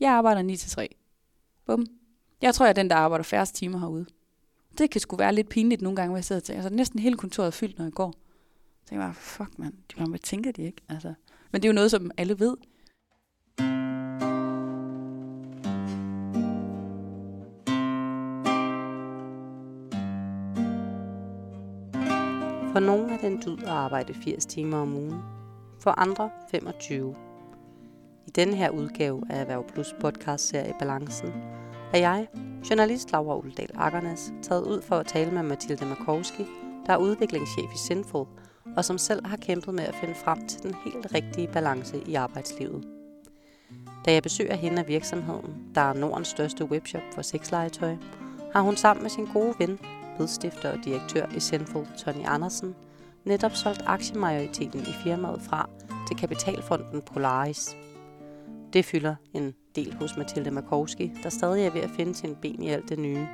Jeg arbejder 9-3. Bum. Jeg tror, jeg er den, der arbejder færrest timer herude. Det kan sgu være lidt pinligt nogle gange, hvor jeg sidder og tænker, altså næsten hele kontoret er fyldt, når jeg går. Så tænker jeg bare, fuck mand, de, hvad tænker de ikke? Altså. Men det er jo noget, som alle ved. For nogle er det en dyd at arbejde 80 timer om ugen. For andre 25. I denne her udgave af Erhverv Plus podcast-serie Balancen er jeg, journalist Laura Uldal Akkernes, taget ud for at tale med Mathilde Markowski, der er udviklingschef i Sinful, og som selv har kæmpet med at finde frem til den helt rigtige balance i arbejdslivet. Da jeg besøger hende af virksomheden, der er Nordens største webshop for sexlegetøj, har hun sammen med sin gode ven, medstifter og direktør i Sinful, Tony Andersen, netop solgt aktiemajoriteten i firmaet fra til kapitalfonden Polaris. Det fylder en del hos Mathilde Markowski, der stadig er ved at finde sin ben i alt det nye.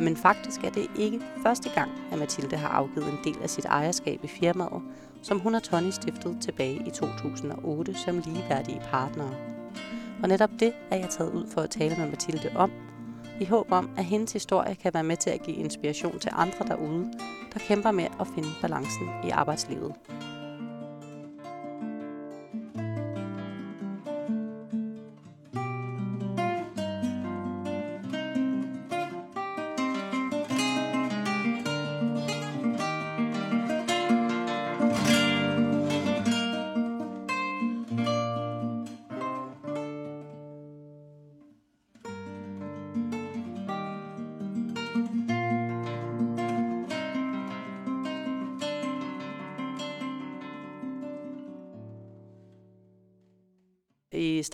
Men faktisk er det ikke første gang, at Mathilde har afgivet en del af sit ejerskab i firmaet, som hun og Tony stiftede tilbage i 2008 som ligeværdige partnere. Og netop det er jeg taget ud for at tale med Mathilde om, i håb om, at hendes historie kan være med til at give inspiration til andre derude, der kæmper med at finde balancen i arbejdslivet.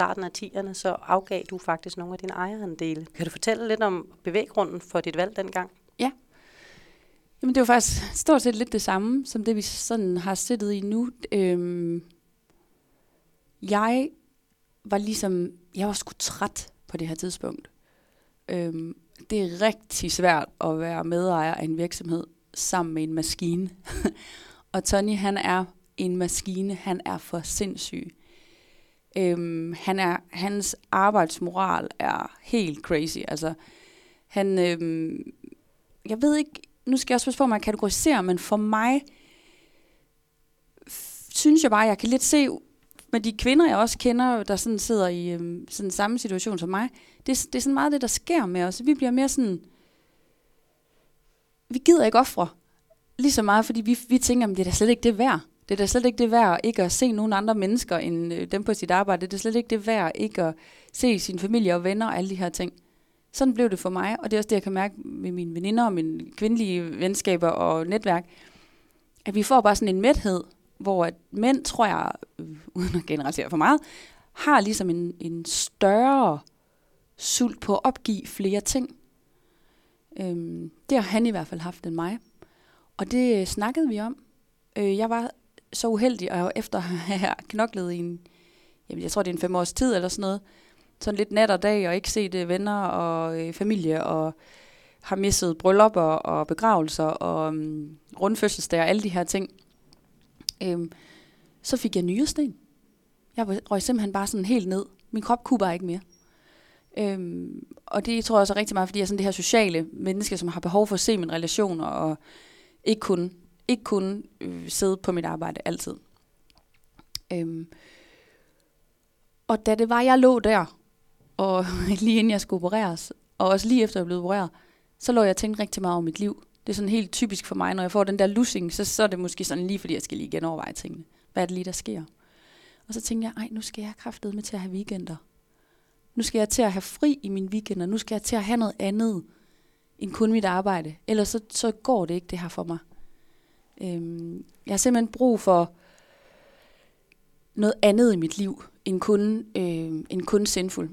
Starten af 10'erne, så afgav du faktisk nogle af dine ejerandele. Kan du fortælle lidt om bevæggrunden for dit valg dengang? Ja. Jamen det var faktisk stort set lidt det samme, som det vi sådan har siddet i nu. Øhm, jeg var ligesom, jeg var sgu træt på det her tidspunkt. Øhm, det er rigtig svært at være medejer af en virksomhed sammen med en maskine. og Tony, han er en maskine, han er for sindssyg. Øhm, han er, hans arbejdsmoral er helt crazy. Altså, han, øhm, jeg ved ikke, nu skal jeg også passe på, at man men for mig synes jeg bare, at jeg kan lidt se med de kvinder, jeg også kender, der sådan sidder i øhm, sådan samme situation som mig, det, det er sådan meget det, der sker med os. Vi bliver mere sådan, vi gider ikke ofre lige så meget, fordi vi, vi tænker, at det er da slet ikke det værd. Det er da slet ikke det værd ikke at se nogen andre mennesker end øh, dem på sit arbejde. Det er da slet ikke det værd ikke at se sin familie og venner og alle de her ting. Sådan blev det for mig, og det er også det, jeg kan mærke med mine veninder og mine kvindelige venskaber og netværk, at vi får bare sådan en mæthed, hvor at mænd, tror jeg, øh, uden at generalisere for meget, har ligesom en, en større sult på at opgive flere ting. Øhm, det har han i hvert fald haft end mig. Og det øh, snakkede vi om. Øh, jeg var så uheldig, og efter at have knoklet i en, jamen jeg tror det er en fem års tid eller sådan noget, sådan lidt nat og dag, og ikke set øh, venner og øh, familie, og har misset bryllupper og begravelser og um, rundfødselsdage og alle de her ting. Øhm, så fik jeg nyresten. Jeg røg simpelthen bare sådan helt ned. Min krop kunne bare ikke mere. Øhm, og det tror jeg også er rigtig meget, fordi jeg er sådan det her sociale menneske, som har behov for at se mine relationer, og ikke kun ikke kunne øh, sidde på mit arbejde altid. Øhm. Og da det var, jeg lå der, og lige inden jeg skulle opereres, og også lige efter jeg blev opereret, så lå jeg og tænkte rigtig meget om mit liv. Det er sådan helt typisk for mig, når jeg får den der lussing, så, så er det måske sådan lige, fordi jeg skal lige genoverveje tingene. Hvad er det lige, der sker? Og så tænkte jeg, ej, nu skal jeg kraftet med til at have weekender. Nu skal jeg til at have fri i mine weekender. Nu skal jeg til at have noget andet end kun mit arbejde. Ellers så, så går det ikke det her for mig. Øhm, jeg har simpelthen brug for noget andet i mit liv, end kun, øh, end kun sindfuld.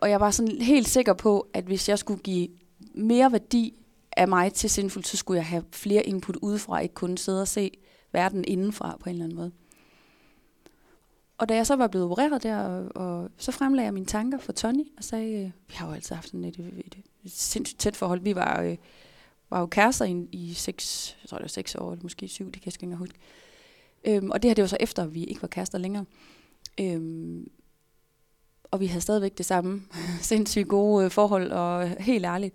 Og jeg var sådan helt sikker på, at hvis jeg skulle give mere værdi af mig til sindfuld, så skulle jeg have flere input udefra, ikke kun sidde og se verden indenfra på en eller anden måde. Og da jeg så var blevet opereret der, og, og så fremlagde jeg mine tanker for Tony, og sagde, øh, vi har jo altid haft sådan et, et, et, et sindssygt tæt forhold. Vi var øh, var jo kærester i, i seks, jeg tror det var seks år, eller måske syv, det kan jeg ikke huske. Øhm, og det her, det var så efter, at vi ikke var kærester længere. Øhm, og vi havde stadigvæk det samme sindssygt gode øh, forhold, og helt ærligt.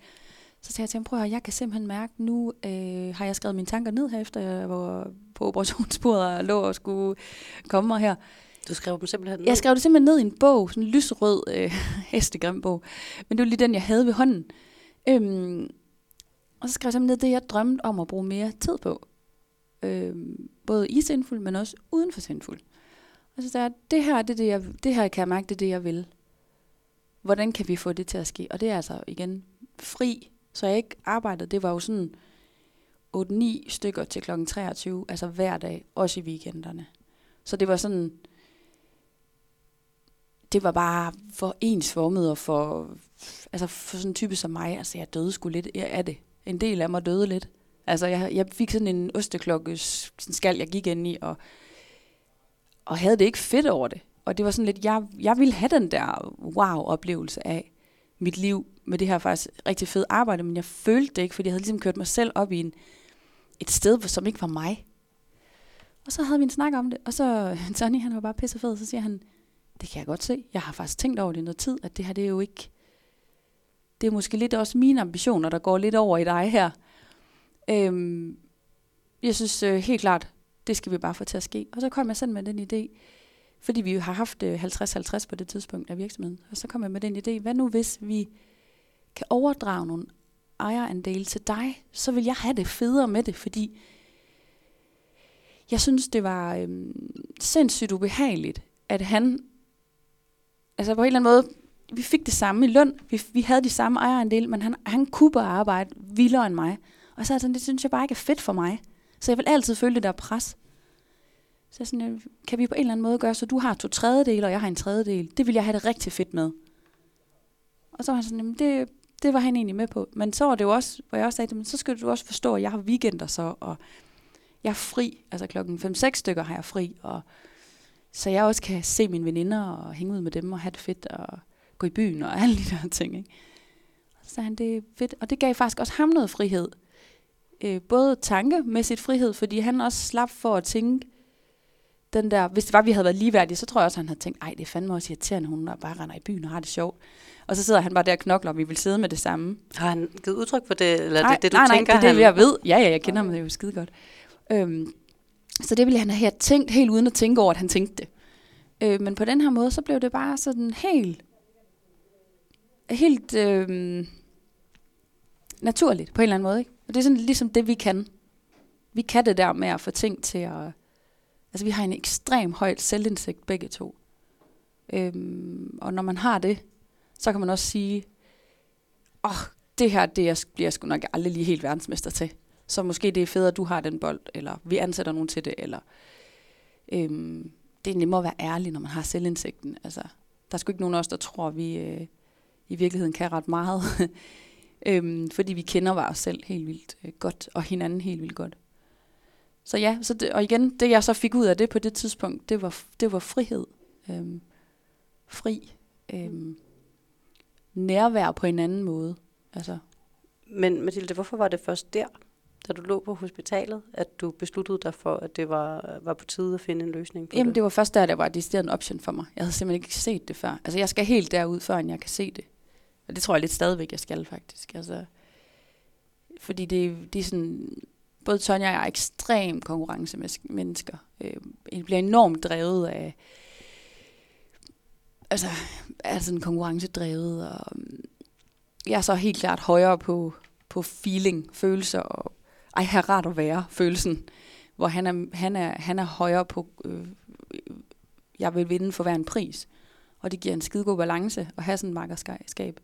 Så sagde jeg til ham, prøv at høre, jeg kan simpelthen mærke, nu øh, har jeg skrevet mine tanker ned her, efter jeg var på operationsbordet og lå og skulle komme mig her. Du skrev dem simpelthen ned? Jeg skrev det simpelthen ned i en bog, sådan en lysrød øh, hestegrim bog. Men det var lige den, jeg havde ved hånden. Øhm, og så skrev jeg simpelthen ned det, jeg drømte om at bruge mere tid på. Øh, både i sindfuld, men også uden for sindfuld. Og så sagde jeg, det her, det, er det, jeg, det her kan jeg mærke, det er det, jeg vil. Hvordan kan vi få det til at ske? Og det er altså igen fri, så jeg ikke arbejdede. Det var jo sådan 8-9 stykker til kl. 23, altså hver dag, også i weekenderne. Så det var sådan, det var bare for ensformet og for, altså for sådan en type som mig. Altså jeg døde sgu lidt af er det. En del af mig døde lidt. Altså jeg, jeg fik sådan en osteklokke skal jeg gik ind i, og, og havde det ikke fedt over det. Og det var sådan lidt, jeg, jeg ville have den der wow-oplevelse af mit liv med det her faktisk rigtig fedt arbejde, men jeg følte det ikke, fordi jeg havde ligesom kørt mig selv op i en, et sted, som ikke var mig. Og så havde vi en snak om det, og så Tony, han var bare pissefed, så siger han, det kan jeg godt se. Jeg har faktisk tænkt over det noget tid, at det her, det er jo ikke... Det er måske lidt også mine ambitioner, der går lidt over i dig her. Øhm, jeg synes øh, helt klart, det skal vi bare få til at ske. Og så kom jeg selv med den idé, fordi vi har haft øh, 50-50 på det tidspunkt af virksomheden. Og så kom jeg med den idé, hvad nu hvis vi kan overdrage nogle ejerandele til dig, så vil jeg have det federe med det, fordi jeg synes, det var øhm, sindssygt ubehageligt, at han altså på en eller anden måde, vi fik det samme i løn, vi, vi havde de samme ejerandel, men han, han kunne bare arbejde vildere end mig. Og så er sådan, det synes jeg bare ikke er fedt for mig. Så jeg vil altid føle det der pres. Så sådan, øh, kan vi på en eller anden måde gøre, så du har to tredjedele, og jeg har en tredjedel. Det vil jeg have det rigtig fedt med. Og så var han sådan, jamen det, det var han egentlig med på. Men så var det jo også, hvor jeg også sagde, men så skal du også forstå, at jeg har weekender så, og jeg er fri. Altså klokken 5-6 stykker har jeg fri, og så jeg også kan se mine veninder og hænge ud med dem og have det fedt og gå i byen og alle de der ting. Ikke? Så sagde han, det er fedt. Og det gav faktisk også ham noget frihed. Øh, både tankemæssigt frihed, fordi han også slap for at tænke, den der, hvis det var, vi havde været ligeværdige, så tror jeg også, han havde tænkt, ej, det er fandme også irriterende, hun bare render i byen og har det sjovt. Og så sidder han bare der og knokler, og vi vil sidde med det samme. Har han givet udtryk for det, eller nej, det, det du nej, nej, tænker? det er han... det, jeg ved. Ja, ja, jeg kender ham jo skide godt. Øhm, så det ville han have tænkt helt uden at tænke over, at han tænkte det. Øh, men på den her måde, så blev det bare sådan helt, helt øh, naturligt på en eller anden måde. Ikke? Og det er sådan ligesom det, vi kan. Vi kan det der med at få ting til at... Altså, vi har en ekstrem høj selvindsigt begge to. Øhm, og når man har det, så kan man også sige, åh, oh, det her, det jeg, bliver jeg sgu nok aldrig lige helt verdensmester til. Så måske det er federe, at du har den bold, eller vi ansætter nogen til det, eller øhm, det er nemmere at være ærlig, når man har selvindsigten. Altså, der er sgu ikke nogen af os, der tror, at vi øh, i virkeligheden kan ret meget. øhm, fordi vi kender bare os selv helt vildt øh, godt, og hinanden helt vildt godt. Så ja, så det, og igen, det jeg så fik ud af det på det tidspunkt, det var, det var frihed. Øhm, fri. Øhm, nærvær på en anden måde. Altså. Men Mathilde, hvorfor var det først der, da du lå på hospitalet, at du besluttede dig for, at det var, var på tide at finde en løsning på Jamen, det? det var først der, der var det en option for mig. Jeg havde simpelthen ikke set det før. Altså, jeg skal helt derud, før jeg kan se det. Og det tror jeg lidt stadigvæk, jeg skal faktisk. Altså, fordi det, det er sådan... Både Tonja og jeg er ekstrem konkurrencemennesker. Øh, jeg bliver enormt drevet af... Altså, er sådan konkurrencedrevet, og mm, jeg er så helt klart højere på, på feeling, følelser og ej, her rart at være, følelsen. Hvor han er, han er, han er højere på, øh, jeg vil vinde for hver en pris. Og det giver en skide god balance at have sådan et makkerskab.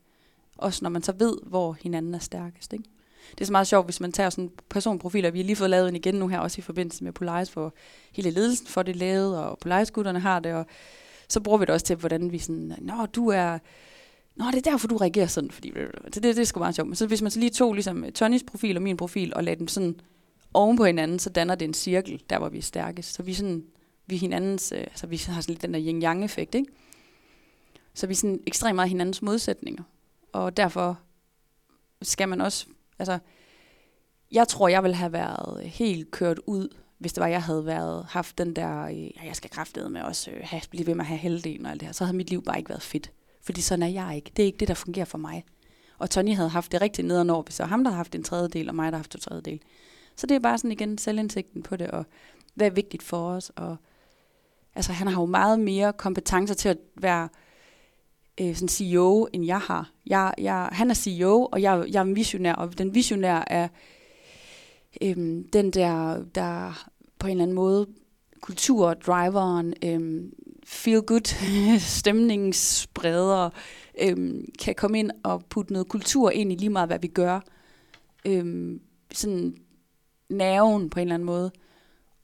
Også når man så ved, hvor hinanden er stærkest. Ikke? Det er så meget sjovt, hvis man tager sådan personprofiler. Vi har lige fået lavet en igen nu her, også i forbindelse med Polaris, for hele ledelsen for det lavet, og Polaris-gutterne har det, og så bruger vi det også til, hvordan vi sådan, nå, du er, Nå, det er derfor, du reagerer sådan, fordi det, det, det er sgu meget sjovt. Men så hvis man så lige tog ligesom Tonys profil og min profil, og lagde dem sådan oven på hinanden, så danner det en cirkel, der hvor vi er stærkest. Så vi sådan, vi hinandens, øh, altså vi har sådan lidt den der yin-yang-effekt, ikke? Så vi er sådan ekstremt meget hinandens modsætninger. Og derfor skal man også, altså, jeg tror, jeg ville have været helt kørt ud, hvis det var, jeg havde været, haft den der, øh, ja, jeg skal kraftede med også øh, have, blive ved med at have halvdelen og alt det her, så havde mit liv bare ikke været fedt. Fordi sådan er jeg ikke. Det er ikke det, der fungerer for mig. Og Tony havde haft det rigtig ned over, hvis det var ham, der havde haft en tredjedel, og mig, der havde haft to tredjedel. Så det er bare sådan igen selvindsigten på det, og hvad er vigtigt for os. Og, altså, han har jo meget mere kompetencer til at være øh, sådan CEO, end jeg har. Jeg, jeg, han er CEO, og jeg, jeg er en visionær, og den visionær er øh, den der, der på en eller anden måde kultur, driveren, øh, feel good stemningsspreder, øh, kan komme ind og putte noget kultur ind i lige meget, hvad vi gør. Øh, sådan nerven på en eller anden måde.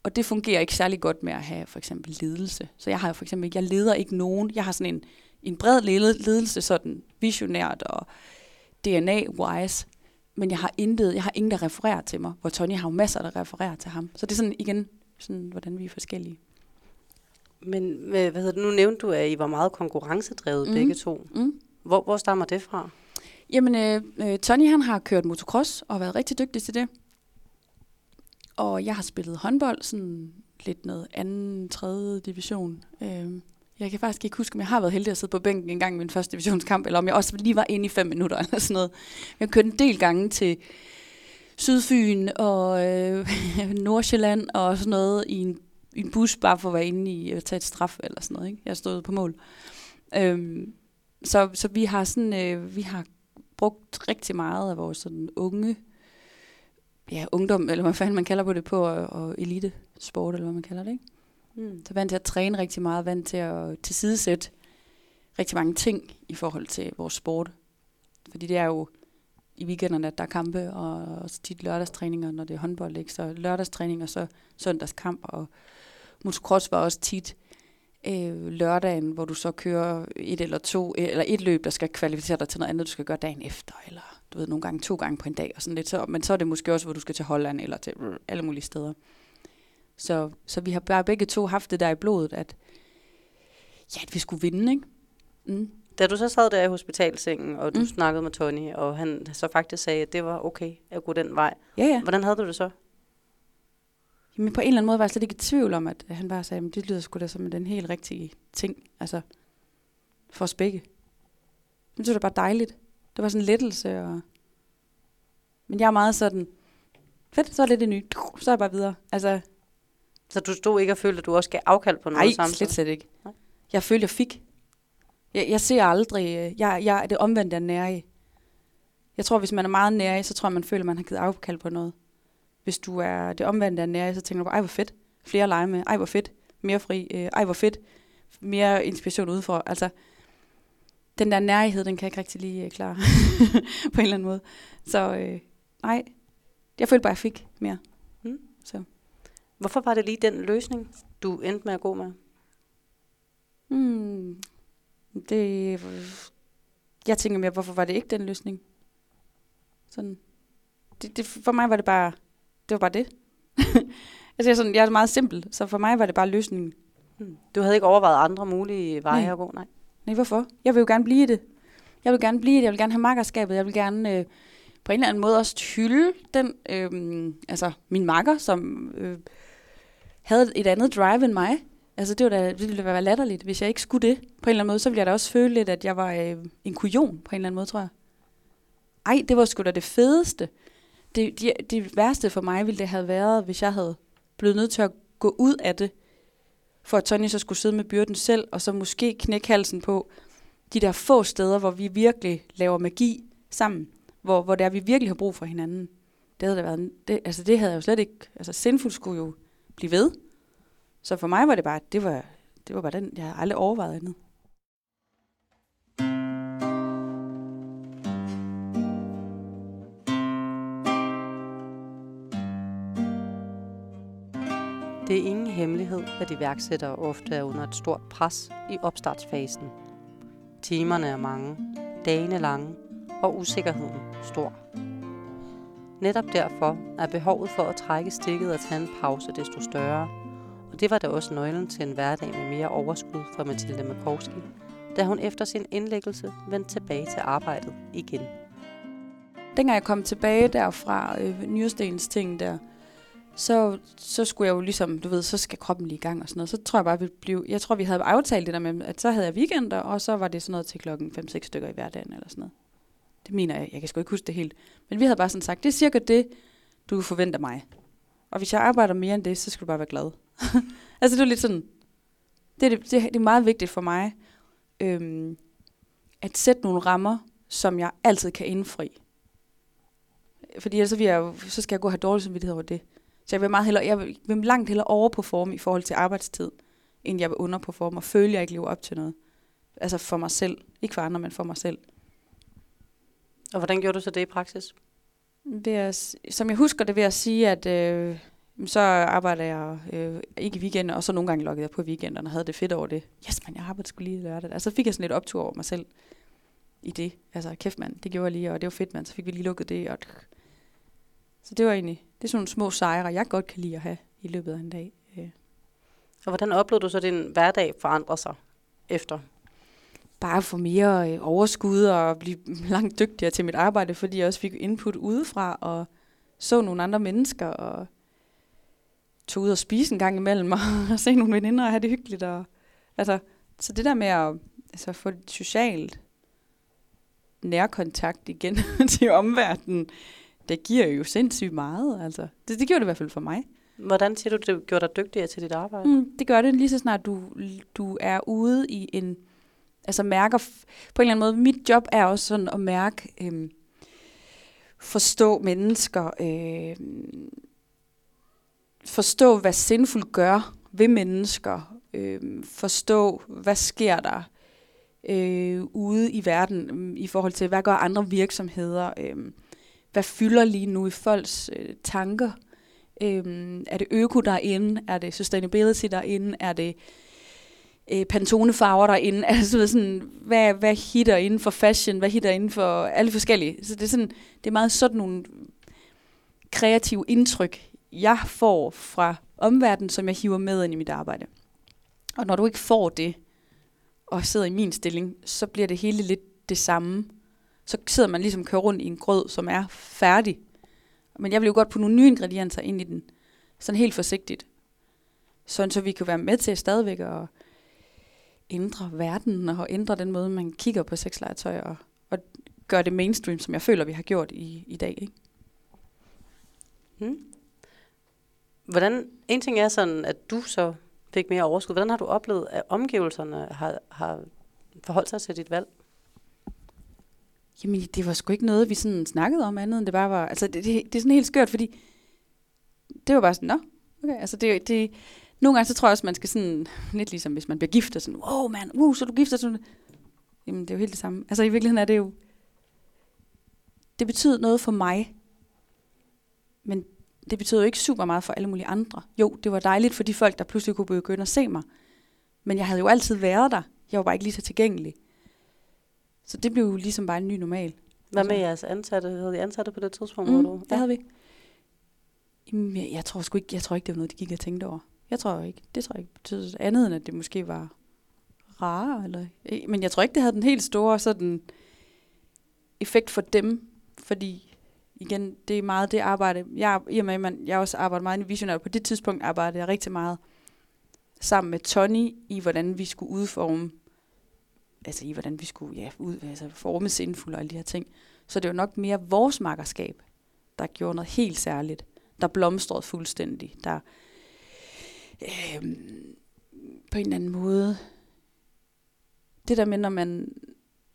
Og det fungerer ikke særlig godt med at have for eksempel ledelse. Så jeg har for eksempel, jeg leder ikke nogen. Jeg har sådan en, en bred ledelse, sådan visionært og DNA-wise. Men jeg har intet, jeg har ingen, der refererer til mig, hvor Tony har jo masser, der refererer til ham. Så det er sådan igen, sådan, hvordan vi er forskellige. Men hvad hedder det, nu nævnte du, at I var meget konkurrencedrevet mm. begge to. Mm. Hvor, hvor stammer det fra? Jamen, øh, øh, Tony han har kørt motocross og været rigtig dygtig til det. Og jeg har spillet håndbold, sådan lidt noget anden, tredje division. Øh, jeg kan faktisk ikke huske, om jeg har været heldig at sidde på bænken en gang i min første divisionskamp, eller om jeg også lige var inde i fem minutter eller sådan noget. Jeg kørte en del gange til Sydfyn og øh, Nordsjælland og sådan noget i en, i en bus, bare for at være inde i at tage et straf eller sådan noget. Ikke? Jeg stod på mål. Øhm, så, så vi har sådan, øh, vi har brugt rigtig meget af vores sådan unge, ja, ungdom, eller hvad fanden man kalder på det på, og, og elite sport, eller hvad man kalder det, ikke? Mm. Så vant til at træne rigtig meget, vant til at tilsidesætte rigtig mange ting i forhold til vores sport. Fordi det er jo i weekenderne, at der er kampe, og også tit lørdagstræninger, når det er håndbold, ikke? Så lørdagstræning og så søndagskamp, og motocross var også tit øh, lørdagen, hvor du så kører et eller to, eller et løb, der skal kvalificere dig til noget andet, du skal gøre dagen efter, eller du ved, nogle gange to gange på en dag, og sådan lidt. Så, men så er det måske også, hvor du skal til Holland, eller til alle mulige steder. Så, så vi har bare begge to haft det der i blodet, at, ja, at vi skulle vinde, ikke? Mm. Da du så sad der i hospitalsengen, og du mm. snakkede med Tony, og han så faktisk sagde, at det var okay at gå den vej. Ja, ja. Hvordan havde du det så? Jamen på en eller anden måde var jeg slet ikke i tvivl om, at han bare sagde, at det lyder sgu da som den helt rigtige ting. Altså, for os begge. Det synes det bare dejligt. Det var sådan en lettelse. Og... Men jeg er meget sådan, fedt, så er det det nye. Så er jeg bare videre. Altså, så du stod ikke og følte, at du også gav afkald på noget samtidig? Nej, slet, slet ikke. Nej. Jeg følte, jeg fik. Jeg, jeg ser aldrig, øh, jeg, jeg er det omvendte af nærig. Jeg tror, hvis man er meget nærig, så tror jeg, man føler, at man har givet afkald på noget. Hvis du er det omvendte af nærig, så tænker du ej hvor fedt, flere lege med, ej hvor fedt, mere fri, øh, ej hvor fedt, mere inspiration udefra. Altså, den der nærighed, den kan jeg ikke rigtig lige øh, klare på en eller anden måde. Så øh, nej, jeg følte bare, at jeg fik mere. Mm. Så. Hvorfor var det lige den løsning, du endte med at gå med? Hmm, det, jeg tænker mere, hvorfor var det ikke den løsning? Sådan, det, det, for mig var det bare, det var bare det. altså, jeg, er sådan, jeg er meget simpel, så for mig var det bare løsningen. Hmm. Du havde ikke overvejet andre mulige veje nej. at gå? Nej. Nej, hvorfor? Jeg vil jo gerne blive det. Jeg vil gerne blive det, jeg vil gerne have makkerskabet, jeg vil gerne øh, på en eller anden måde også hylde den, øh, altså min makker, som øh, havde et andet drive end mig. Altså det, var da, det ville være latterligt, hvis jeg ikke skulle det. På en eller anden måde, så ville jeg da også føle lidt, at jeg var øh, en kujon på en eller anden måde, tror jeg. Ej, det var sgu da det fedeste. Det, det, det værste for mig ville det have været, hvis jeg havde blevet nødt til at gå ud af det, for at Tony så skulle sidde med byrden selv, og så måske knække halsen på de der få steder, hvor vi virkelig laver magi sammen, hvor, hvor det er, vi virkelig har brug for hinanden. Det havde, været, det, altså det havde jeg jo slet ikke, altså Sindfuld skulle jo blive ved. Så for mig var det bare, det var, det var bare den, jeg havde aldrig overvejet andet. Det er ingen hemmelighed, at iværksættere ofte er under et stort pres i opstartsfasen. Timerne er mange, dagene lange og usikkerheden stor. Netop derfor er behovet for at trække stikket og tage en pause desto større. Og det var da også nøglen til en hverdag med mere overskud for Mathilde Makowski, da hun efter sin indlæggelse vendte tilbage til arbejdet igen. Dengang jeg kom tilbage derfra, øh, Nyrstens ting der, så, så skulle jeg jo ligesom, du ved, så skal kroppen lige i gang og sådan noget. Så tror jeg bare, vi blev, jeg tror, vi havde aftalt det der med, at så havde jeg weekender, og så var det sådan noget til klokken 5-6 stykker i hverdagen eller sådan noget. Det mener jeg, jeg kan sgu ikke huske det helt. Men vi havde bare sådan sagt, det er cirka det, du forventer mig. Og hvis jeg arbejder mere end det, så skal du bare være glad. altså det er lidt sådan, det er, det, det er meget vigtigt for mig, øhm, at sætte nogle rammer, som jeg altid kan indfri. Fordi ellers så, vil jeg, så skal jeg gå og have dårlig samvittighed over det. Så jeg vil, meget hellere, jeg vil, vil langt hellere overperforme i forhold til arbejdstid, end jeg vil underperforme og føle, at jeg ikke lever op til noget. Altså for mig selv. Ikke for andre, men for mig selv. Og hvordan gjorde du så det i praksis? Ved at, som jeg husker det ved at sige, at øh, så arbejder jeg øh, ikke i weekenden, og så nogle gange lukkede jeg på weekenderne og havde det fedt over det. Yes, man, jeg arbejder skulle lige lørdag. Altså så fik jeg sådan lidt optur over mig selv i det. Altså kæft mand, det gjorde jeg lige, og det var fedt mand. Så fik vi lige lukket det. Og så det var egentlig, det er sådan nogle små sejre, jeg godt kan lide at have i løbet af en dag. Øh. Og hvordan oplevede du så, at din hverdag forandrer sig efter? Bare få mere øh, overskud og blive langt dygtigere til mit arbejde, fordi jeg også fik input udefra og så nogle andre mennesker og tog ud og spise en gang imellem og se nogle veninder og have det hyggeligt. Og, altså, så det der med at altså, få socialt nærkontakt igen til omverdenen, det giver jo sindssygt meget. Altså. Det, det gjorde det i hvert fald for mig. Hvordan siger du, det gjorde dig dygtigere til dit arbejde? Mm, det gør det lige så snart, du, du er ude i en... Altså mærker... På en eller anden måde, mit job er også sådan at mærke... øh, forstå mennesker. Øh, forstå, hvad sindfuldt gør ved mennesker. Øh, forstå, hvad sker der øh, ude i verden øh, i forhold til, hvad gør andre virksomheder. Øh, hvad fylder lige nu i folks øh, tanker? Øhm, er det øko derinde? Er det sustainability derinde? Er det øh, Øh, pantone-farver derinde? Altså sådan, hvad, hvad hitter inden for fashion? Hvad hitter inden for alle forskellige? Så det er, sådan, det er meget sådan nogle kreative indtryk, jeg får fra omverdenen, som jeg hiver med ind i mit arbejde. Og når du ikke får det, og sidder i min stilling, så bliver det hele lidt det samme så sidder man ligesom kører rundt i en grød, som er færdig. Men jeg vil jo godt putte nogle nye ingredienser ind i den, sådan helt forsigtigt. Sådan så vi kan være med til stadigvæk at ændre verden og ændre den måde, man kigger på sexlegetøj og, og gøre det mainstream, som jeg føler, vi har gjort i, i dag. Ikke? Hmm. Hvordan, en ting er sådan, at du så fik mere overskud. Hvordan har du oplevet, at omgivelserne har, har forholdt sig til dit valg? Jamen, det var sgu ikke noget, vi sådan snakkede om andet, end det bare var... Altså, det, det, det er sådan helt skørt, fordi det var bare sådan, nå, okay, altså det, det, nogle gange så tror jeg også, man skal sådan, lidt ligesom hvis man bliver gift, og sådan, wow man, uh, så du gifter sådan. Jamen, det er jo helt det samme. Altså i virkeligheden er det jo, det betyder noget for mig, men det betyder jo ikke super meget for alle mulige andre. Jo, det var dejligt for de folk, der pludselig kunne begynde at se mig. Men jeg havde jo altid været der. Jeg var bare ikke lige så tilgængelig. Så det blev jo ligesom bare en ny normal. Hvad med altså. jeres ansatte? Havde I ansatte på det tidspunkt? Mm, hvor du? det ja. havde vi. Jamen, jeg, jeg, tror sgu ikke, jeg tror ikke, det var noget, de gik og tænkte over. Jeg tror ikke. Det tror jeg ikke betyder andet, end at det måske var rare. Eller, men jeg tror ikke, det havde den helt store sådan, effekt for dem. Fordi igen, det er meget det arbejde. Jeg, I og med, man, jeg også arbejder meget visionært. På det tidspunkt arbejdede jeg rigtig meget sammen med Tony i, hvordan vi skulle udforme altså i hvordan vi skulle ja, ud, altså forme sindfulde og alle de her ting. Så det var nok mere vores makkerskab, der gjorde noget helt særligt. Der blomstrede fuldstændig. Der øh, på en eller anden måde, det der med, når man,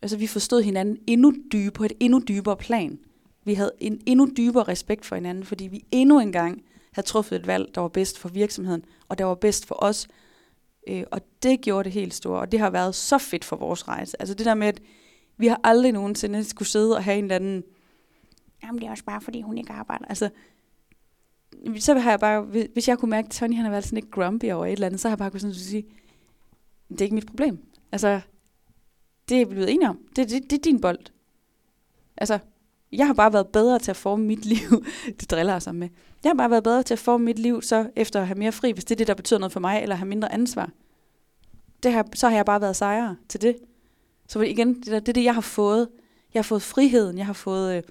altså vi forstod hinanden endnu dybere, på et endnu dybere plan. Vi havde en endnu dybere respekt for hinanden, fordi vi endnu engang havde truffet et valg, der var bedst for virksomheden, og der var bedst for os, Øh, og det gjorde det helt store, og det har været så fedt for vores rejse. Altså det der med, at vi har aldrig nogensinde skulle sidde og have en eller anden, jamen det er også bare, fordi hun ikke arbejder. Altså, så har jeg bare, hvis jeg kunne mærke, at Tony han har været sådan lidt grumpy over et eller andet, så har jeg bare kunnet sådan sige, det er ikke mit problem. Altså, det er blevet enige om. Det, det, det er din bold. Altså, jeg har bare været bedre til at forme mit liv. det driller jeg sammen med. Jeg har bare været bedre til at forme mit liv, så efter at have mere fri, hvis det er det, der betyder noget for mig, eller have mindre ansvar. Det har, så har jeg bare været sejere til det. Så igen, det, er det, det, jeg har fået. Jeg har fået friheden, jeg har fået, øh,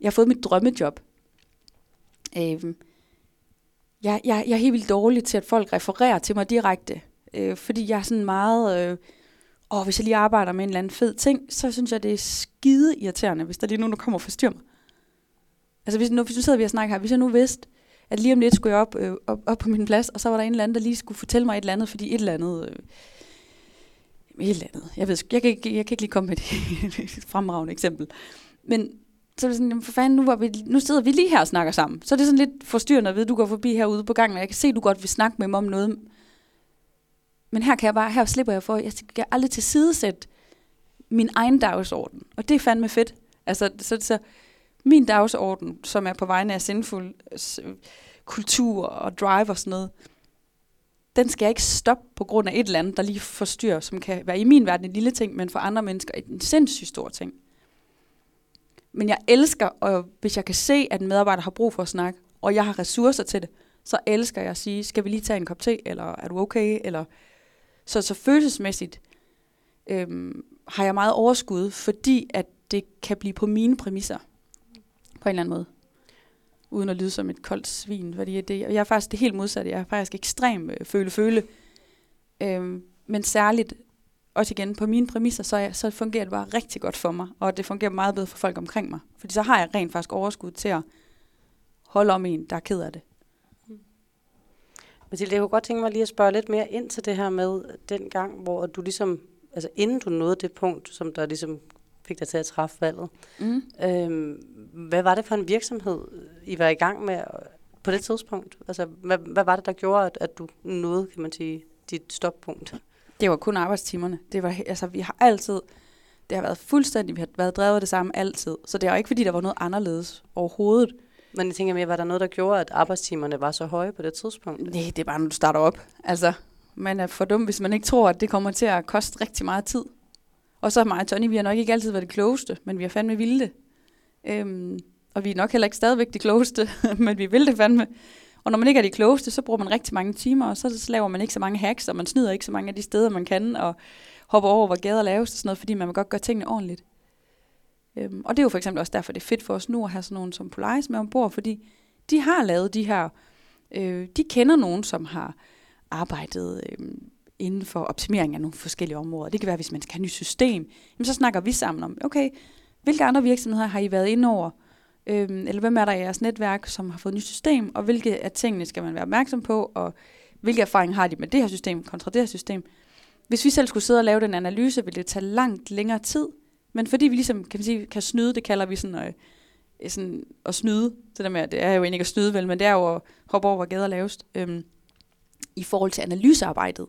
jeg har fået mit drømmejob. Øh, jeg, jeg, jeg er helt vildt dårlig til, at folk refererer til mig direkte. Øh, fordi jeg er sådan meget... Øh, og hvis jeg lige arbejder med en eller anden fed ting, så synes jeg, det er skide irriterende, hvis der lige er nogen, der kommer og forstyrrer mig. Altså hvis nu, hvis nu sidder vi og snakker her, hvis jeg nu vidste, at lige om lidt skulle jeg op, øh, op, op på min plads, og så var der en eller anden, der lige skulle fortælle mig et eller andet, fordi et eller andet... Øh, et eller andet. Jeg, ved, jeg, kan, ikke, jeg kan ikke lige komme med et fremragende eksempel. Men så er det sådan, jamen for fanden, nu, var vi, nu sidder vi lige her og snakker sammen. Så er det sådan lidt forstyrrende at vide, at du går forbi herude på gangen, og jeg kan se, at du godt vil snakke med mig om noget. Men her kan jeg bare, her slipper jeg for, jeg skal aldrig til sidesætte min egen dagsorden. Og det er fandme fedt. Altså, så, så min dagsorden, som er på vegne af sindfuld kultur og drive og sådan noget, den skal jeg ikke stoppe på grund af et eller andet, der lige forstyrrer, som kan være i min verden en lille ting, men for andre mennesker en sindssygt stor ting. Men jeg elsker, og hvis jeg kan se, at en medarbejder har brug for at snakke, og jeg har ressourcer til det, så elsker jeg at sige, skal vi lige tage en kop te, eller er du okay? Eller så, så følelsesmæssigt øhm, har jeg meget overskud, fordi at det kan blive på mine præmisser, på en eller anden måde. Uden at lyde som et koldt svin, fordi det, jeg er faktisk det helt modsatte. Jeg er faktisk ekstrem øh, føle-føle. Øhm, men særligt også igen på mine præmisser, så, jeg, så fungerer det bare rigtig godt for mig, og det fungerer meget bedre for folk omkring mig. Fordi så har jeg rent faktisk overskud til at holde om en, der er ked af det. Mathilde, jeg kunne godt tænke mig lige at spørge lidt mere ind til det her med den gang, hvor du ligesom, altså inden du nåede det punkt, som der ligesom fik dig til at træffe valget, mm. øhm, hvad var det for en virksomhed, I var i gang med på det tidspunkt? Altså, hvad, hvad var det, der gjorde, at, at du nåede, kan man sige, dit stoppunkt? Det var kun arbejdstimerne. Det var, altså, vi har altid, det har været fuldstændig, vi har været drevet det samme altid. Så det er jo ikke, fordi der var noget anderledes overhovedet. Men jeg tænker mere, var der noget, der gjorde, at arbejdstimerne var så høje på det tidspunkt? Nej, det er bare, når du starter op. Altså, man er for dum, hvis man ikke tror, at det kommer til at koste rigtig meget tid. Og så mig og Tony, vi har nok ikke altid været det klogeste, men vi har fandme vilde det. Øhm, og vi er nok heller ikke stadigvæk de klogeste, men vi vil det fandme. Og når man ikke er de klogeste, så bruger man rigtig mange timer, og så, så laver man ikke så mange hacks, og man snyder ikke så mange af de steder, man kan, og hopper over, hvor gader laves og sådan noget, fordi man vil godt gøre tingene ordentligt. Øhm, og det er jo for eksempel også derfor, det er fedt for os nu at have sådan nogen som Polaris med ombord, fordi de har lavet de her, øh, de kender nogen, som har arbejdet øh, inden for optimering af nogle forskellige områder. Det kan være, hvis man skal have et nyt system, jamen så snakker vi sammen om, okay, hvilke andre virksomheder har I været inde over? Øhm, eller hvem er der i jeres netværk, som har fået et nyt system, og hvilke af tingene skal man være opmærksom på, og hvilke erfaring har de med det her system kontra det her system. Hvis vi selv skulle sidde og lave den analyse, ville det tage langt længere tid, men fordi vi ligesom kan, man sige, kan snyde, det kalder vi sådan, øh, sådan at snyde, det der med, det er jo egentlig ikke at snyde vel, men det er jo at hoppe over, hvor gader laves, øhm, i forhold til analysearbejdet,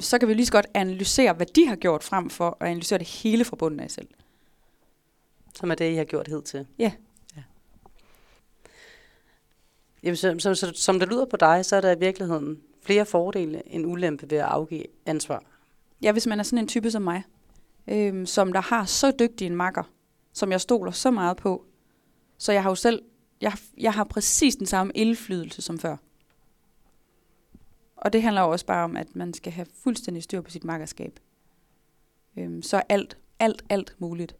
så kan vi lige så godt analysere, hvad de har gjort frem for at analysere det hele fra bunden af selv. Som er det, I har gjort hed til? Ja. ja. Jamen, som, som, som det lyder på dig, så er der i virkeligheden flere fordele end ulempe ved at afgive ansvar. Ja, hvis man er sådan en type som mig, øhm, som der har så dygtig en makker, som jeg stoler så meget på, så jeg har jo selv, jeg, jeg har præcis den samme indflydelse som før. Og det handler jo også bare om, at man skal have fuldstændig styr på sit makkerskab. Øhm, så alt, alt, alt muligt.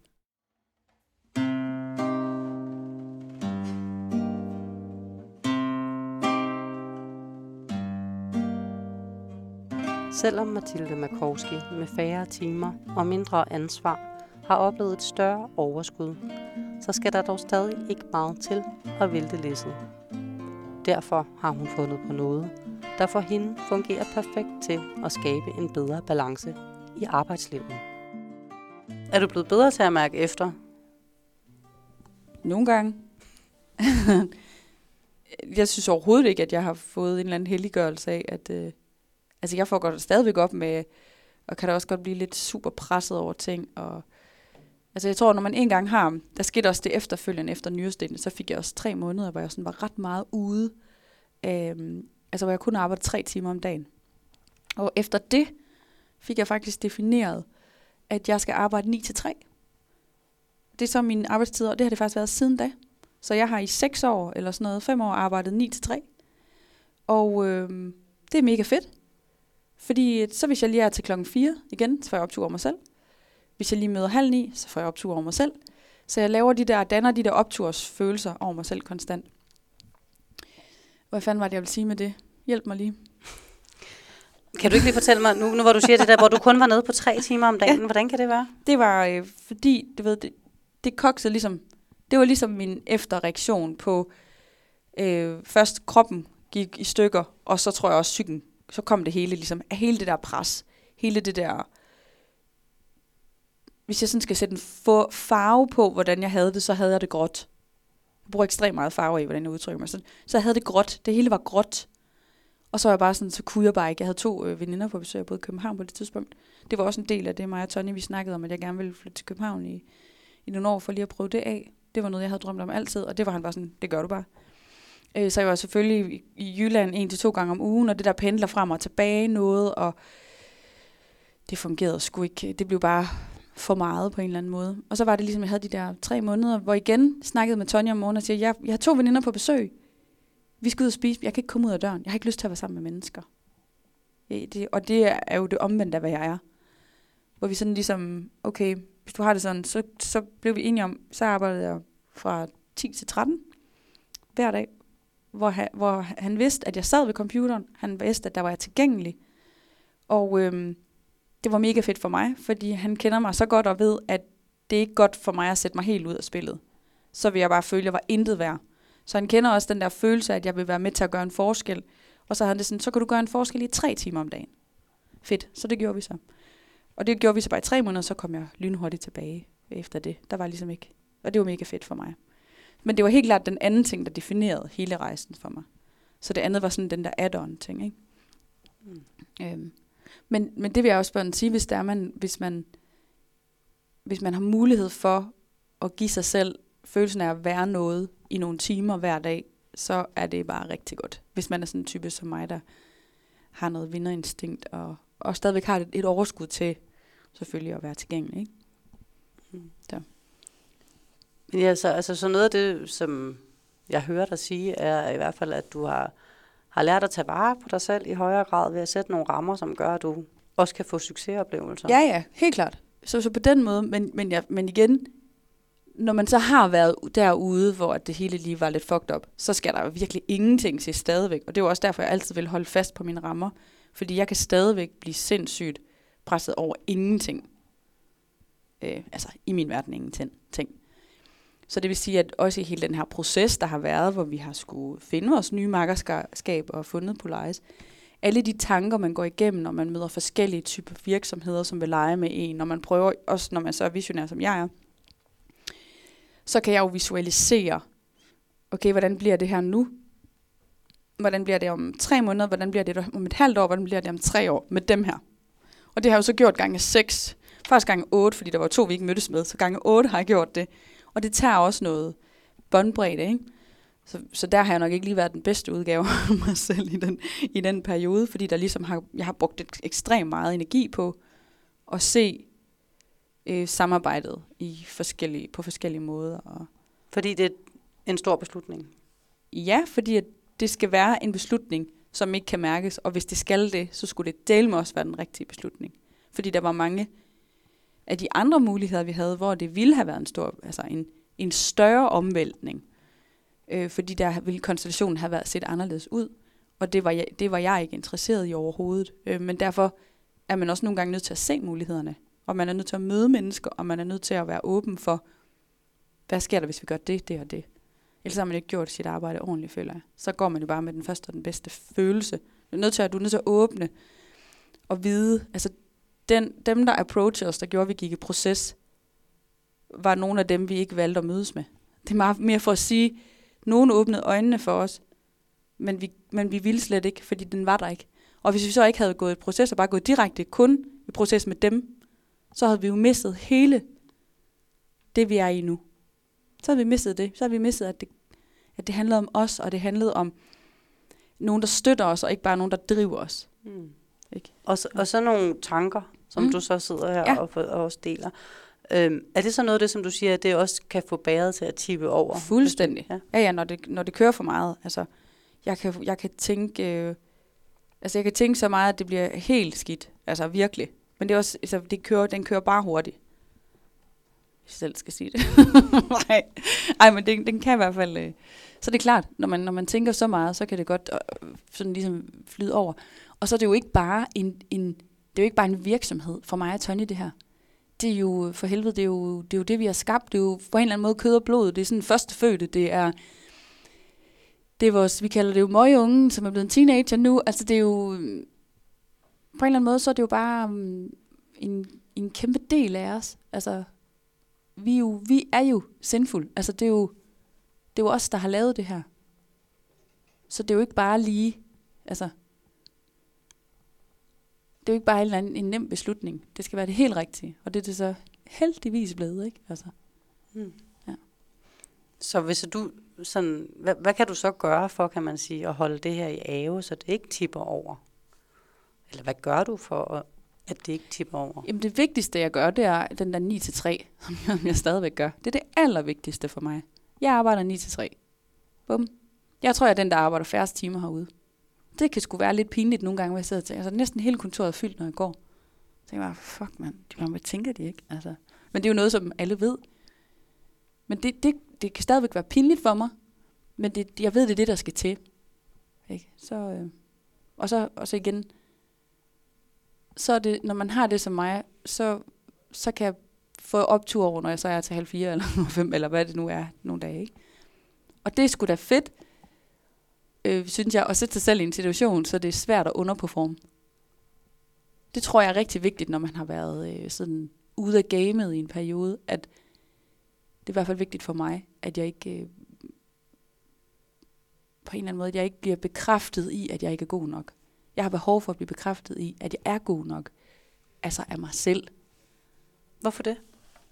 Selvom Mathilde Makowski med færre timer og mindre ansvar har oplevet et større overskud, så skal der dog stadig ikke meget til at vælte læsset. Derfor har hun fundet på noget, der for hende fungerer perfekt til at skabe en bedre balance i arbejdslivet. Er du blevet bedre til at mærke efter? Nogle gange. jeg synes overhovedet ikke, at jeg har fået en eller anden helliggørelse af, at øh, altså jeg får godt stadigvæk op med, og kan da også godt blive lidt super presset over ting. Og, altså jeg tror, når man en gang har, der skete også det efterfølgende efter nyresten, så fik jeg også tre måneder, hvor jeg sådan var ret meget ude. Øhm, altså hvor jeg kun arbejdede tre timer om dagen. Og efter det fik jeg faktisk defineret, at jeg skal arbejde 9 til 3. Det er så min arbejdstid, og det har det faktisk været siden da. Så jeg har i 6 år, eller sådan noget, 5 år arbejdet 9 til 3. Og øh, det er mega fedt. Fordi så hvis jeg lige er til klokken 4 igen, så får jeg optur over mig selv. Hvis jeg lige møder halv ni, så får jeg optur over mig selv. Så jeg laver de der, danner de der optursfølelser over mig selv konstant. Hvad fanden var det, jeg ville sige med det? Hjælp mig lige. Kan du ikke lige fortælle mig, nu, nu hvor du siger det der, hvor du kun var nede på tre timer om dagen, ja. hvordan kan det være? Det var øh, fordi, du ved, det, det koksede ligesom, det var ligesom min efterreaktion på, øh, først kroppen gik i stykker, og så tror jeg også psyken, så kom det hele ligesom, hele det der pres, hele det der, hvis jeg sådan skal sætte en farve på, hvordan jeg havde det, så havde jeg det gråt. Jeg bruger ekstremt meget farve i, hvordan jeg udtrykker mig. Så, så jeg havde det gråt. Det hele var gråt. Og så var jeg bare sådan, så kunne jeg bare ikke. Jeg havde to øh, veninder på besøg, jeg boede i København på det tidspunkt. Det var også en del af det, mig og Tony, vi snakkede om, at jeg gerne ville flytte til København i, i nogle år for lige at prøve det af. Det var noget, jeg havde drømt om altid, og det var han bare sådan, det gør du bare. Øh, så jeg var selvfølgelig i, Jylland en til to gange om ugen, og det der pendler frem og tilbage noget, og det fungerede sgu ikke. Det blev bare for meget på en eller anden måde. Og så var det ligesom, jeg havde de der tre måneder, hvor igen snakkede med Tonja om morgenen og siger, jeg, jeg har to veninder på besøg. Vi skal ud og spise. Jeg kan ikke komme ud af døren. Jeg har ikke lyst til at være sammen med mennesker. Det, og det er jo det omvendte af, hvad jeg er. Hvor vi sådan ligesom, okay, hvis du har det sådan, så, så blev vi enige om, så arbejdede jeg fra 10 til 13 hver dag, hvor han, hvor han vidste, at jeg sad ved computeren. Han vidste, at der var jeg tilgængelig. Og øhm, det var mega fedt for mig, fordi han kender mig så godt og ved, at det er ikke godt for mig at sætte mig helt ud af spillet. Så vil jeg bare føle, at jeg var intet værd. Så han kender også den der følelse at jeg vil være med til at gøre en forskel. Og så havde han det sådan, så kan du gøre en forskel i tre timer om dagen. Fedt, så det gjorde vi så. Og det gjorde vi så bare i tre måneder, så kom jeg lynhurtigt tilbage efter det. Der var ligesom ikke, og det var mega fedt for mig. Men det var helt klart den anden ting, der definerede hele rejsen for mig. Så det andet var sådan den der add-on ting, ikke? Mm. Øhm. Men, men det vil jeg også bare sige, hvis, der er man, hvis, man, hvis man har mulighed for at give sig selv følelsen af at være noget i nogle timer hver dag, så er det bare rigtig godt. Hvis man er sådan en type som mig, der har noget vinderinstinkt, og, og stadigvæk har et, et overskud til selvfølgelig at være tilgængelig. Ikke? Mm. Så. Men ja, så, altså, så noget af det, som jeg hører dig sige, er i hvert fald, at du har, har lært at tage vare på dig selv i højere grad ved at sætte nogle rammer, som gør, at du også kan få succesoplevelser. Ja, ja, helt klart. Så, så på den måde, men, men, ja, men igen, når man så har været derude, hvor det hele lige var lidt fucked up, så skal der jo virkelig ingenting til stadigvæk. Og det er jo også derfor, jeg altid vil holde fast på mine rammer. Fordi jeg kan stadigvæk blive sindssygt presset over ingenting. Øh, altså i min verden ingenting. Ting. Så det vil sige, at også i hele den her proces, der har været, hvor vi har skulle finde vores nye markerskab og fundet Polaris, alle de tanker, man går igennem, når man møder forskellige typer virksomheder, som vil lege med en, når man prøver, også når man så er visionær, som jeg er, så kan jeg jo visualisere, okay, hvordan bliver det her nu? Hvordan bliver det om tre måneder? Hvordan bliver det om et halvt år? Hvordan bliver det om tre år med dem her? Og det har jeg jo så gjort gange seks. Faktisk gange otte, fordi der var to, vi ikke mødtes med. Så gange otte har jeg gjort det. Og det tager også noget båndbredde, ikke? Så, så der har jeg nok ikke lige været den bedste udgave af mig selv i den, i den periode, fordi der ligesom har, jeg har brugt et, ekstremt meget energi på at se øh, samarbejdet i forskellige, på forskellige måder. Og fordi det er en stor beslutning? Ja, fordi at det skal være en beslutning, som ikke kan mærkes, og hvis det skal det, så skulle det dele med også være den rigtige beslutning. Fordi der var mange af de andre muligheder, vi havde, hvor det ville have været en, stor, altså en, en større omvæltning. Øh, fordi der ville konstellationen have været set anderledes ud, og det var jeg, det var jeg ikke interesseret i overhovedet. Øh, men derfor er man også nogle gange nødt til at se mulighederne og man er nødt til at møde mennesker, og man er nødt til at være åben for, hvad sker der, hvis vi gør det, det og det. Ellers har man ikke gjort sit arbejde ordentligt, føler jeg. Så går man jo bare med den første og den bedste følelse. Du er nødt til at, du er nødt til at åbne og vide, altså den, dem, der approachede os, der gjorde, at vi gik i proces, var nogle af dem, vi ikke valgte at mødes med. Det er meget mere for at sige, nogen åbnede øjnene for os, men vi, men vi ville slet ikke, fordi den var der ikke. Og hvis vi så ikke havde gået i proces og bare gået direkte kun i proces med dem, så havde vi jo mistet hele det, vi er i nu. Så havde vi mistet det. Så havde vi mistet, at det, at det handlede om os, og det handlede om nogen, der støtter os, og ikke bare nogen, der driver os. Mm. Ikke? Og, så, og så nogle tanker, som mm. du så sidder her ja. og, og også deler. Øhm, er det så noget af det, som du siger, at det også kan få bæret til at tippe over? Fuldstændig. Ja, ja, ja når, det, når det kører for meget. Altså, jeg kan, jeg kan tænke... Øh, altså, jeg kan tænke så meget, at det bliver helt skidt. Altså, virkelig. Men det er også, altså, det kører, den kører bare hurtigt. jeg selv skal sige det. Nej, Ej, men den, den kan i hvert fald... Øh, så det er klart, når man, når man tænker så meget, så kan det godt øh, sådan ligesom flyde over. Og så er det jo ikke bare en, en, det er jo ikke bare en virksomhed for mig og Tony, det her. Det er jo, for helvede, det er jo det, er jo det vi har skabt. Det er jo på en eller anden måde kød og blod. Det er sådan første fødte. Det er, det er vores, vi kalder det jo møgeungen, som er blevet en teenager nu. Altså det er jo, på en eller anden måde, så er det jo bare um, en, en kæmpe del af os. Altså, vi er jo, vi er jo sindfuld. Altså det er jo, det er jo os, der har lavet det her. Så det er jo ikke bare lige, altså, det er jo ikke bare en, anden, en nem beslutning. Det skal være det helt rigtige. Og det er det så heldigvis blevet, ikke? Altså. Mm. Ja. Så hvis du sådan, hvad, hvad kan du så gøre for, kan man sige, at holde det her i ave, så det ikke tipper over? Eller hvad gør du for, at, at det ikke tipper over? Jamen det vigtigste, jeg gør, det er den der 9-3, som jeg stadigvæk gør. Det er det allervigtigste for mig. Jeg arbejder 9-3. Bum. Jeg tror, jeg er den, der arbejder færrest timer herude. Det kan sgu være lidt pinligt nogle gange, hvor jeg sidder og tænker, altså næsten hele kontoret er fyldt, når jeg går. Så tænker jeg bare, fuck mand, de, hvad tænker de ikke? Altså. Men det er jo noget, som alle ved. Men det, det, det kan stadigvæk være pinligt for mig, men det, jeg ved, det er det, der skal til. Ikke? Så, øh, og, så, og så igen, så er det, når man har det som mig, så, så kan jeg få optur over, når jeg så er til halv fire eller fem, eller hvad det nu er nogle dage. Ikke? Og det er sgu da fedt, øh, synes jeg, at sætte sig selv i en situation, så det er svært at underperforme. Det tror jeg er rigtig vigtigt, når man har været øh, sådan ude af gamet i en periode, at det er i hvert fald vigtigt for mig, at jeg ikke øh, på en eller anden måde, at jeg ikke bliver bekræftet i, at jeg ikke er god nok. Jeg har behov for at blive bekræftet i, at jeg er god nok. Altså af mig selv. Hvorfor det?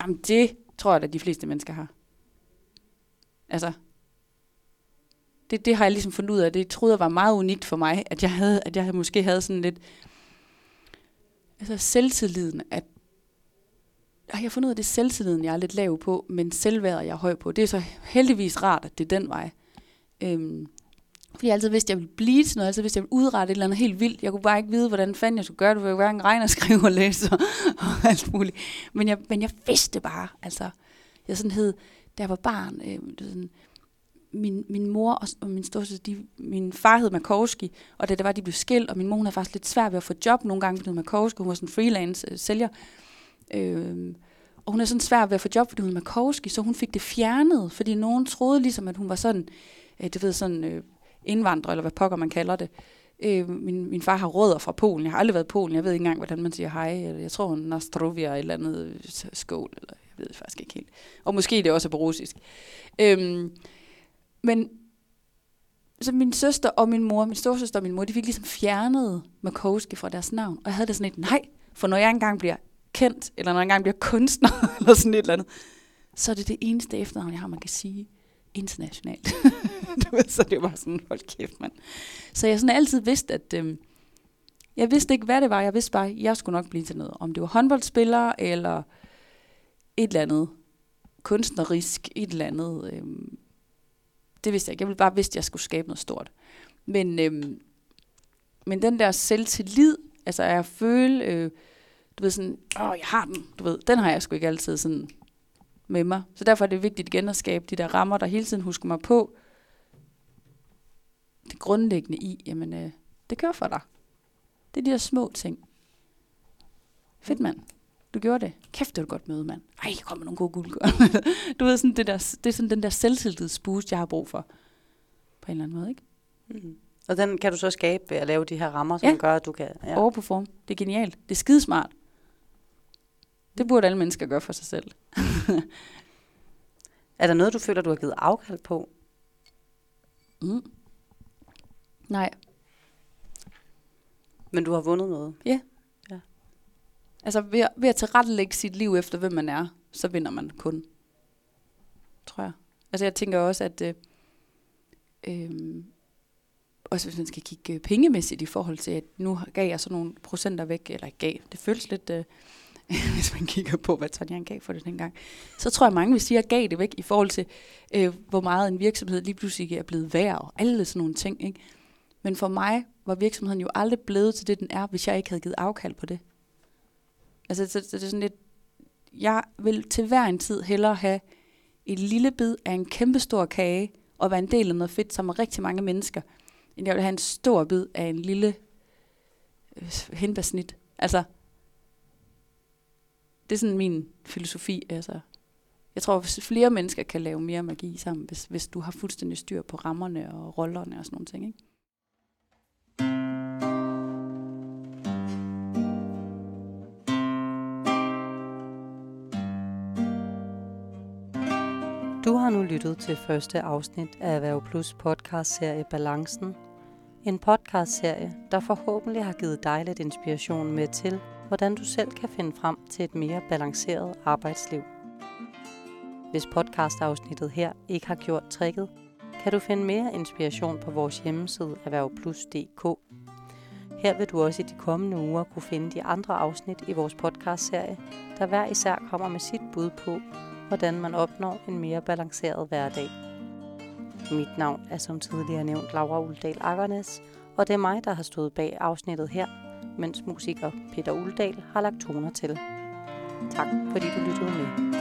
Jamen det tror jeg, at de fleste mennesker har. Altså, det, det har jeg ligesom fundet ud af. Det troede jeg var meget unikt for mig, at jeg havde, at jeg måske havde sådan lidt, altså selvtilliden, at jeg har fundet ud af, det er selvtilliden, jeg er lidt lav på, men selvværdet, jeg er høj på. Det er så heldigvis rart, at det er den vej. Øhm, fordi jeg altid vidste, at jeg ville blive til noget. Jeg altid vidste, at jeg ville udrette et eller andet helt vildt. Jeg kunne bare ikke vide, hvordan fanden jeg skulle gøre det. Jeg kunne hverken regne og skrive og læse og, og alt muligt. Men jeg, men jeg vidste bare, altså. Jeg sådan hed, da jeg var barn, øh, sådan, min, min mor og, og min storsøster, de, min far hed Makowski, og da det var, de blev skilt, og min mor havde faktisk lidt svært ved at få job nogle gange, fordi hun Makowski, hun var sådan freelance øh, sælger. Øh, og hun er sådan svært ved at få job, fordi hun hed Makowski, så hun fik det fjernet, fordi nogen troede ligesom, at hun var sådan, øh, det ved sådan, øh, indvandrer, eller hvad pokker man kalder det. Øh, min, min far har rødder fra Polen. Jeg har aldrig været i Polen. Jeg ved ikke engang, hvordan man siger hej. Eller jeg tror, hun er eller et eller andet øh, skål. Eller jeg ved faktisk ikke helt. Og måske det også er på russisk. Øh, men så min søster og min mor, min storsøster og min mor, de fik ligesom fjernet Makowski fra deres navn. Og jeg havde det sådan et, nej, for når jeg engang bliver kendt, eller når jeg engang bliver kunstner, eller sådan et eller andet, så er det det eneste efternavn, jeg har, man kan sige internationalt. du ved, så det var sådan, hold kæft, mand. Så jeg sådan altid vidste, at øhm, jeg vidste ikke, hvad det var. Jeg vidste bare, at jeg skulle nok blive til noget. Om det var håndboldspiller, eller et eller andet kunstnerisk, et eller andet. Øhm, det vidste jeg ikke. Jeg ville bare vidste, at jeg skulle skabe noget stort. Men, øhm, men den der selvtillid, altså at føle, øh, du ved sådan, åh, jeg har den, du ved, den har jeg sgu ikke altid sådan med mig. Så derfor er det vigtigt igen at skabe de der rammer, der hele tiden husker mig på det grundlæggende i, jamen, øh, det kører for dig. Det er de der små ting. Fedt, mand. Du gjorde det. Kæft, det var godt møde, mand. Ej, jeg kommer nogle gode guldgør. du ved, sådan det, der, det er sådan den der selvtillidsboost, jeg har brug for. På en eller anden måde, ikke? Mm. Og den kan du så skabe ved at lave de her rammer, som ja. gør, at du kan... Ja. Overperform. Det er genialt. Det er skidesmart. Det burde alle mennesker gøre for sig selv. er der noget, du føler, du har givet afkald på? Mm. Nej. Men du har vundet noget? Ja. ja. Altså ved, at, ved at tilrettelægge sit liv efter, hvem man er, så vinder man kun. Tror jeg. Altså jeg tænker også, at øh, øh, også hvis man skal kigge øh, pengemæssigt i forhold til, at nu gav jeg så nogle procenter væk, eller gav, det føles lidt, øh, hvis man kigger på, hvad Tanja gav for det dengang, så tror jeg, mange vil sige, at jeg gav det væk i forhold til, øh, hvor meget en virksomhed lige pludselig er blevet værd, og alle sådan nogle ting. Ikke? Men for mig var virksomheden jo aldrig blevet til det, den er, hvis jeg ikke havde givet afkald på det. Altså, så, så det er sådan lidt, jeg vil til hver en tid hellere have et lille bid af en kæmpestor kage, og være en del af noget fedt som er rigtig mange mennesker, end jeg vil have en stor bid af en lille øh, hindbærsnit. Altså, det er sådan min filosofi. Altså, jeg tror, at flere mennesker kan lave mere magi sammen, hvis, hvis du har fuldstændig styr på rammerne og rollerne og sådan nogle ting. Ikke? Du har nu lyttet til første afsnit af Erhverv Plus podcastserie Balancen. En podcastserie, der forhåbentlig har givet dig lidt inspiration med til, hvordan du selv kan finde frem til et mere balanceret arbejdsliv. Hvis podcastafsnittet her ikke har gjort tricket, kan du finde mere inspiration på vores hjemmeside erhvervplus.dk. Her vil du også i de kommende uger kunne finde de andre afsnit i vores podcastserie, der hver især kommer med sit bud på, hvordan man opnår en mere balanceret hverdag. Mit navn er som tidligere nævnt Laura Uldal Akkernes, og det er mig, der har stået bag afsnittet her, mens musiker Peter Uldal har lagt toner til. Tak fordi du lyttede med.